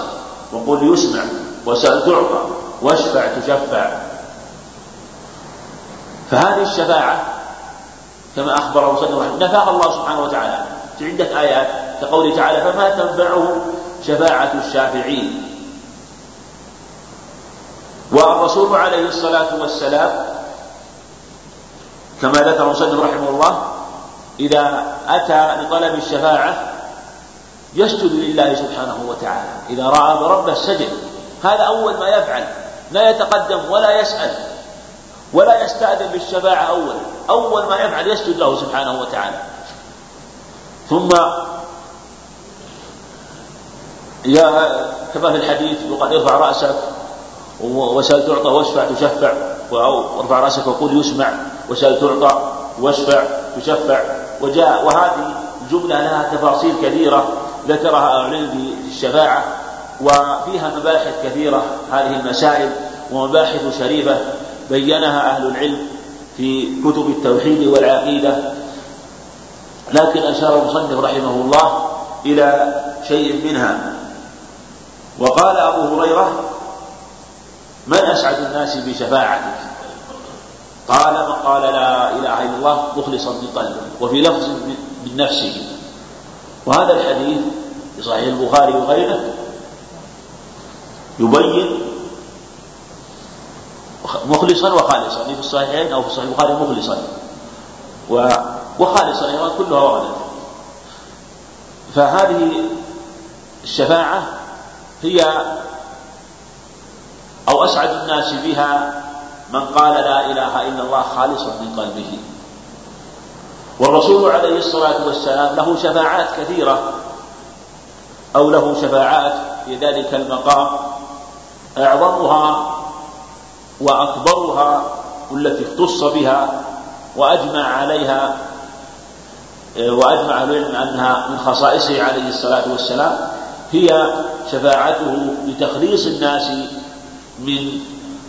[SPEAKER 1] وقل يسمع وسأل تعطى واشفع تشفع. فهذه الشفاعة كما أخبر وسلم نفاها الله سبحانه وتعالى. في عدة آيات كقوله تعالى فما تنفعه شفاعة الشافعين. والرسول عليه الصلاة والسلام كما ذكر مسلم رحمه الله إذا أتى لطلب الشفاعة يسجد لله سبحانه وتعالى. إذا رأى بربه سجد هذا أول ما يفعل. لا يتقدم ولا يسأل ولا يستأذن بالشفاعة أولا أول ما يفعل يسجد له سبحانه وتعالى. ثم يا كما في الحديث وقد ارفع رأسك وسأل تعطى واشفع تشفع. أو ارفع رأسك وقل يسمع. وسأل تعطى واشفع تشفع وجاء وهذه الجملة لها تفاصيل كثيرة ذكرها أهل العلم الشفاعة وفيها مباحث كثيرة هذه المسائل ومباحث شريفة بينها أهل العلم في كتب التوحيد والعقيدة. لكن أشار المصنف رحمه الله إلى شيء منها. وقال أبو هريرة من أسعد الناس بشفاعتك؟ قال قال لا إله إلا الله مخلصا من قلبه وفي لفظ من نفسه. وهذا الحديث في صحيح البخاري وغيره يبين مخلصا وخالصا. في الصحيحين أو في صحيح البخاري مخلصا. وخالصا أيضا كلها وردت فهذه الشفاعة هي أو أسعد الناس بها من قال لا إله إلا الله خالصا من قلبه. والرسول عليه الصلاة والسلام له شفاعات كثيرة أو له شفاعات في ذلك المقام أعظمها وأكبرها والتي اختص بها وأجمع عليها وأجمع العلم انها من خصائصه عليه الصلاة والسلام هي شفاعته بتخليص الناس من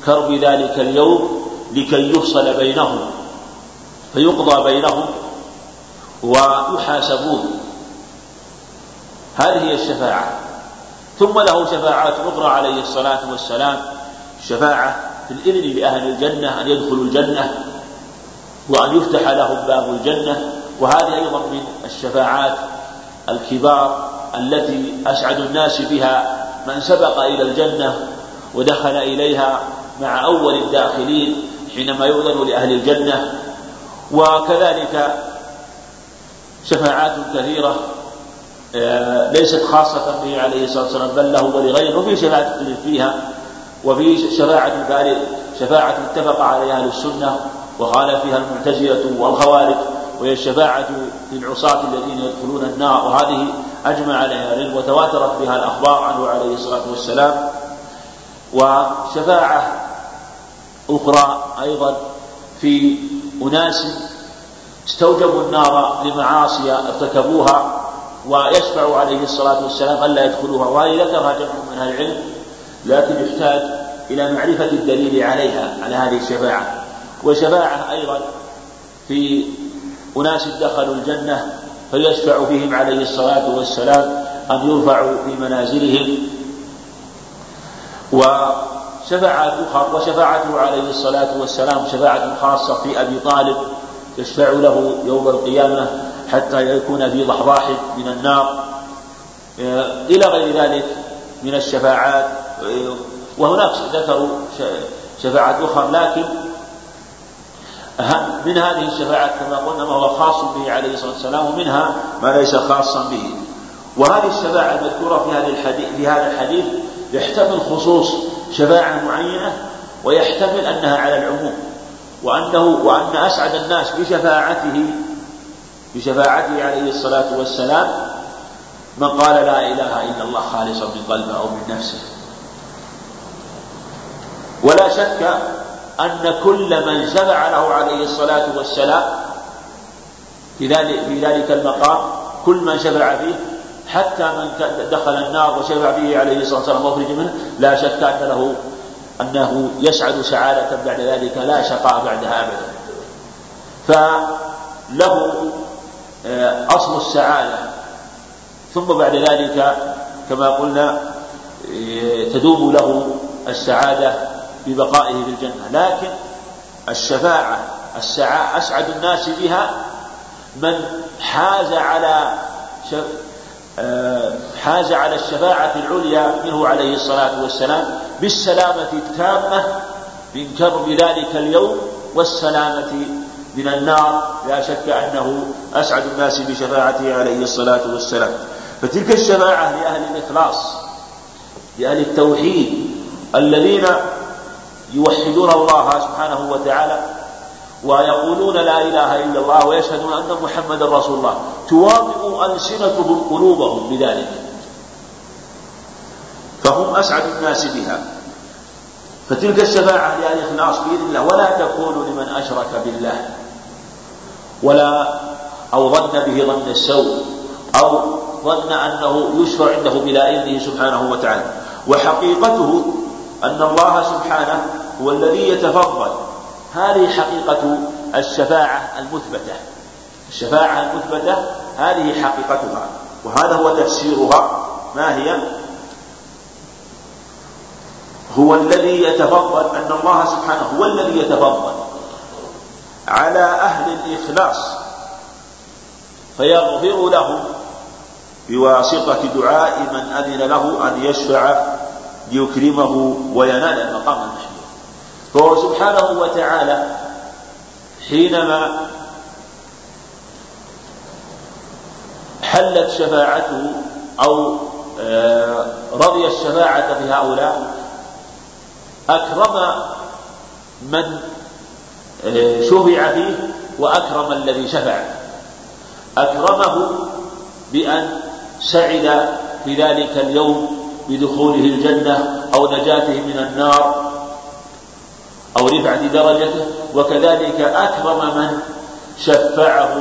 [SPEAKER 1] كرب ذلك اليوم لكي يفصل بينهم فيقضى بينهم ويحاسبون. هذه هي الشفاعة. ثم له شفاعات أخرى عليه الصلاة والسلام شفاعة في الإذن لأهل الجنة أن يدخلوا الجنة وأن يفتح لهم باب الجنة. وهذه أيضا من الشفاعات الكبار التي أسعد الناس بها من سبق إلى الجنة ودخل إليها مع أول الداخلين حينما يؤذن لأهل الجنة. وكذلك شفاعات كثيرة آه، ليست خاصة به عليه الصلاة والسلام بل له ولغيره وفي شفاعة فيها وفي شفاعة شفاعة اتفق عليها أهل السنة وقال فيها المعتزلة والخوارج وهي الشفاعة للعصاة الذين يدخلون النار. وهذه أجمع عليها العلم وتواترت بها الأخبار عنه عليه الصلاة والسلام. وشفاعة أخرى أيضا في أناس استوجبوا النار لمعاصي ارتكبوها ويشفع عليه الصلاة والسلام ألا يدخلوها وهذه ذكرها جمع من أهل العلم لكن يحتاج إلى معرفة الدليل عليها على هذه الشفاعة. وشفاعة أيضا في أناس دخلوا الجنة فيشفع فيهم عليه الصلاة والسلام أن يرفعوا في منازلهم. وشفاعات أخرى وشفاعته عليه الصلاة والسلام شفاعة خاصة في أبي طالب يشفع له يوم القيامة حتى يكون في ضحضاح من النار. إلى غير ذلك من الشفاعات. وهناك ذكروا شفاعات أخرى لكن من هذه الشفاعات كما قلنا ما هو خاص به عليه الصلاة والسلام ومنها ما ليس خاصا به. وهذه الشفاعة المذكورة في الحديث في هذا الحديث يحتمل خصوص شفاعة معينة ويحتمل أنها على العموم وأنه وأن أسعد الناس بشفاعته بشفاعته عليه الصلاة والسلام من قال لا إله إلا الله خالصا من قلبه أو من نفسه. ولا شك أن كل من شفع له عليه الصلاة والسلام في ذلك في ذلك المقام كل من شفع فيه حتى من دخل النار وشفع فيه عليه الصلاة والسلام مخرج منه لا شك أن له أنه يسعد سعادة بعد ذلك لا شقاء بعدها أبدا. فله آه، أصل السعادة. ثم بعد ذلك كما قلنا آه، تدوم له السعادة ببقائه في الجنة. لكن الشفاعة السعاء أسعد الناس بها من حاز على حاز على الشفاعة العليا منه عليه الصلاة والسلام بالسلامة التامة من كرب ذلك اليوم والسلامة من النار لا شك أنه أسعد الناس بشفاعته عليه الصلاة والسلام. فتلك الشفاعة لأهل الإخلاص لأهل التوحيد الذين يوحدون الله سبحانه وتعالى ويقولون لا إله إلا الله ويشهدون أن محمدا رسول الله. تواطئ ألسنتهم قلوبهم بذلك. فهم أسعد الناس بها. فتلك الشفاعة لأهل الإخلاص بإذن الله. ولا تكون لمن أشرك بالله. ولا أو ظن به ظن السوء. أو ظن أنه يشفع عنده بلا إذنه سبحانه وتعالى. وحقيقته أن الله سبحانه هو الذي يتفضل هذه حقيقة الشفاعة المثبتة. الشفاعة المثبتة هذه حقيقتها وهذا هو تفسيرها. ما هي؟ هو الذي يتفضل أن الله سبحانه هو الذي يتفضل على أهل الإخلاص فيغفر له بواسطة دعاء من أذن له أن يشفع ليكرمه وينال المقام المحمود. فهو سبحانه وتعالى حينما حلت شفاعته أو آه، رضي الشفاعة في هؤلاء أكرم من آه، شفع فيه وأكرم الذي شفع. أكرمه بأن سعد في ذلك اليوم بدخوله الجنة أو نجاته من النار. أو رفعة درجته وكذلك أكرم من شفعه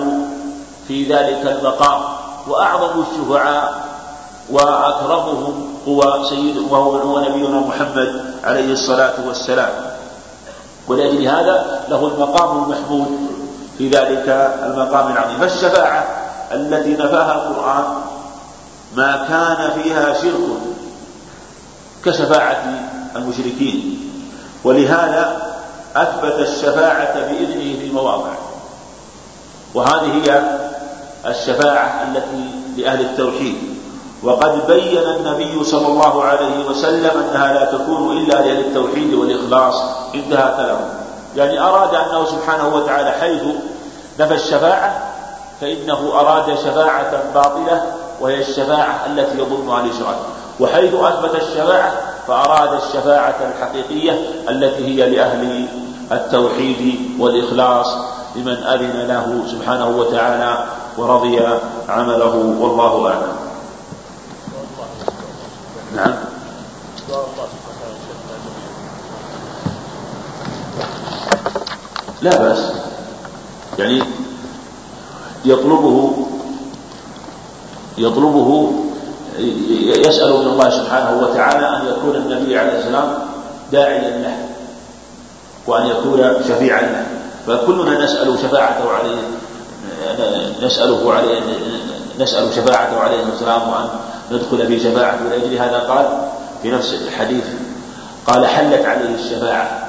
[SPEAKER 1] في ذلك المقام وأعظم الشفعاء وأكرمهم هو سيد وهو نبينا محمد عليه الصلاة والسلام. ولأجل هذا له المقام المحمود في ذلك المقام العظيم. فالشفاعة التي نفاها القرآن ما كان فيها شرك كشفاعة المشركين. ولهذا أثبت الشفاعة بإذنه في مواضع وهذه هي الشفاعة التي لأهل التوحيد. وقد بين النبي صلى الله عليه وسلم أنها لا تكون إلا لأهل التوحيد والإخلاص. انتهى كلامه. يعني أراد أنه سبحانه وتعالى حيث نفى الشفاعة فإنه أراد شفاعة باطلة وهي الشفاعة التي يظنها الإشراك وحيث أثبت الشفاعة فأراد الشفاعة الحقيقية التي هي لأهل التوحيد والإخلاص لمن أذن له سبحانه وتعالى ورضي عمله والله أعلم. نعم. لا بأس. يعني يطلبه يطلبه يسأل من الله سبحانه وتعالى أن يكون النبي عليه السلام داعيا له وأن يكون شفيعا له. فكلنا نسأل شفاعته عليه نسأله عليه نسأل شفاعته عليه السلام وأن ندخل في شفاعته. ولأجل هذا قال في نفس الحديث قال حلت عليه الشفاعة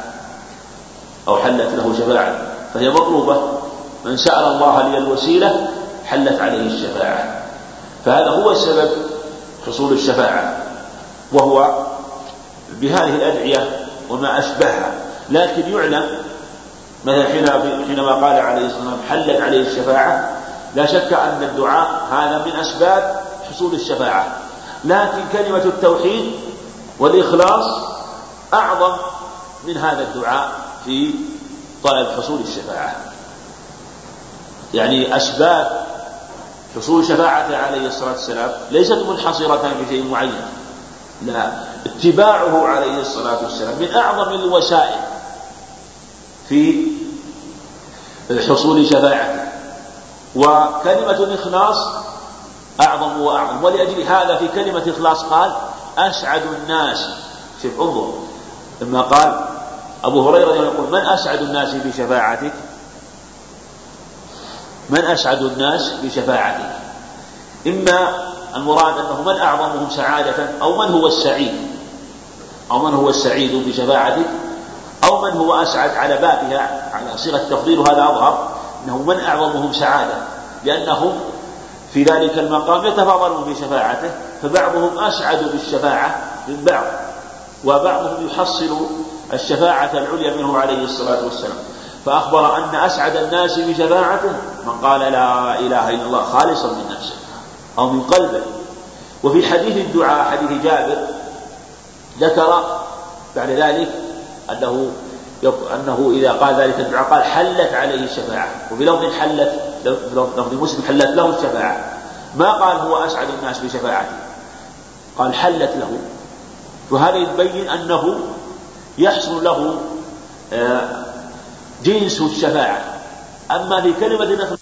[SPEAKER 1] أو حلت له شفاعة. فهي مطلوبة. من سأل الله لي الوسيلة حلت عليه الشفاعة. فهذا هو سبب حصول الشفاعة وهو بهذه الأدعية وما أشبهها لكن يعلم مثلا حينما قال عليه الصلاة والسلام حلت عليه الشفاعة لا شك أن الدعاء هذا من أسباب حصول الشفاعة لكن كلمة التوحيد والإخلاص أعظم من هذا الدعاء في طلب حصول الشفاعة. يعني أسباب حصول شفاعته عليه الصلاة والسلام ليست منحصرة في شيء معين. لا اتباعه عليه الصلاة والسلام من أعظم الوسائل في حصول شفاعته. وكلمة الإخلاص أعظم وأعظم. ولأجل هذا في كلمة إخلاص قال أسعد الناس. شوف انظر لما قال أبو هريرة يقول من أسعد الناس بشفاعتك؟ من أسعد الناس بشفاعته. إما المراد أنه من أعظمهم سعادة أو من هو السعيد. أو من هو السعيد بشفاعته أو من هو أسعد على بابها على صيغة التفضيل وهذا أظهر أنه من أعظمهم سعادة. لأنهم في ذلك المقام يتفاضلون بشفاعته فبعضهم أسعد بالشفاعة من بعض وبعضهم يحصل الشفاعة العليا منه عليه الصلاة والسلام. فأخبر أن أسعد الناس بشفاعته من قال لا إله إلا الله خالصا من نفسه أو من قلبه. وفي حديث الدعاء حديث جابر ذكر بعد ذلك أنه أنه إذا قال ذلك الدعاء قال حلت عليه الشفاعة. وفي لفظ حلت لفظ مسلم حلت له الشفاعة. ما قال هو أسعد الناس بشفاعته؟ قال حلت له. وهذا يبين أنه يحصل له آه، جنس الشفاعة. أما في كلمة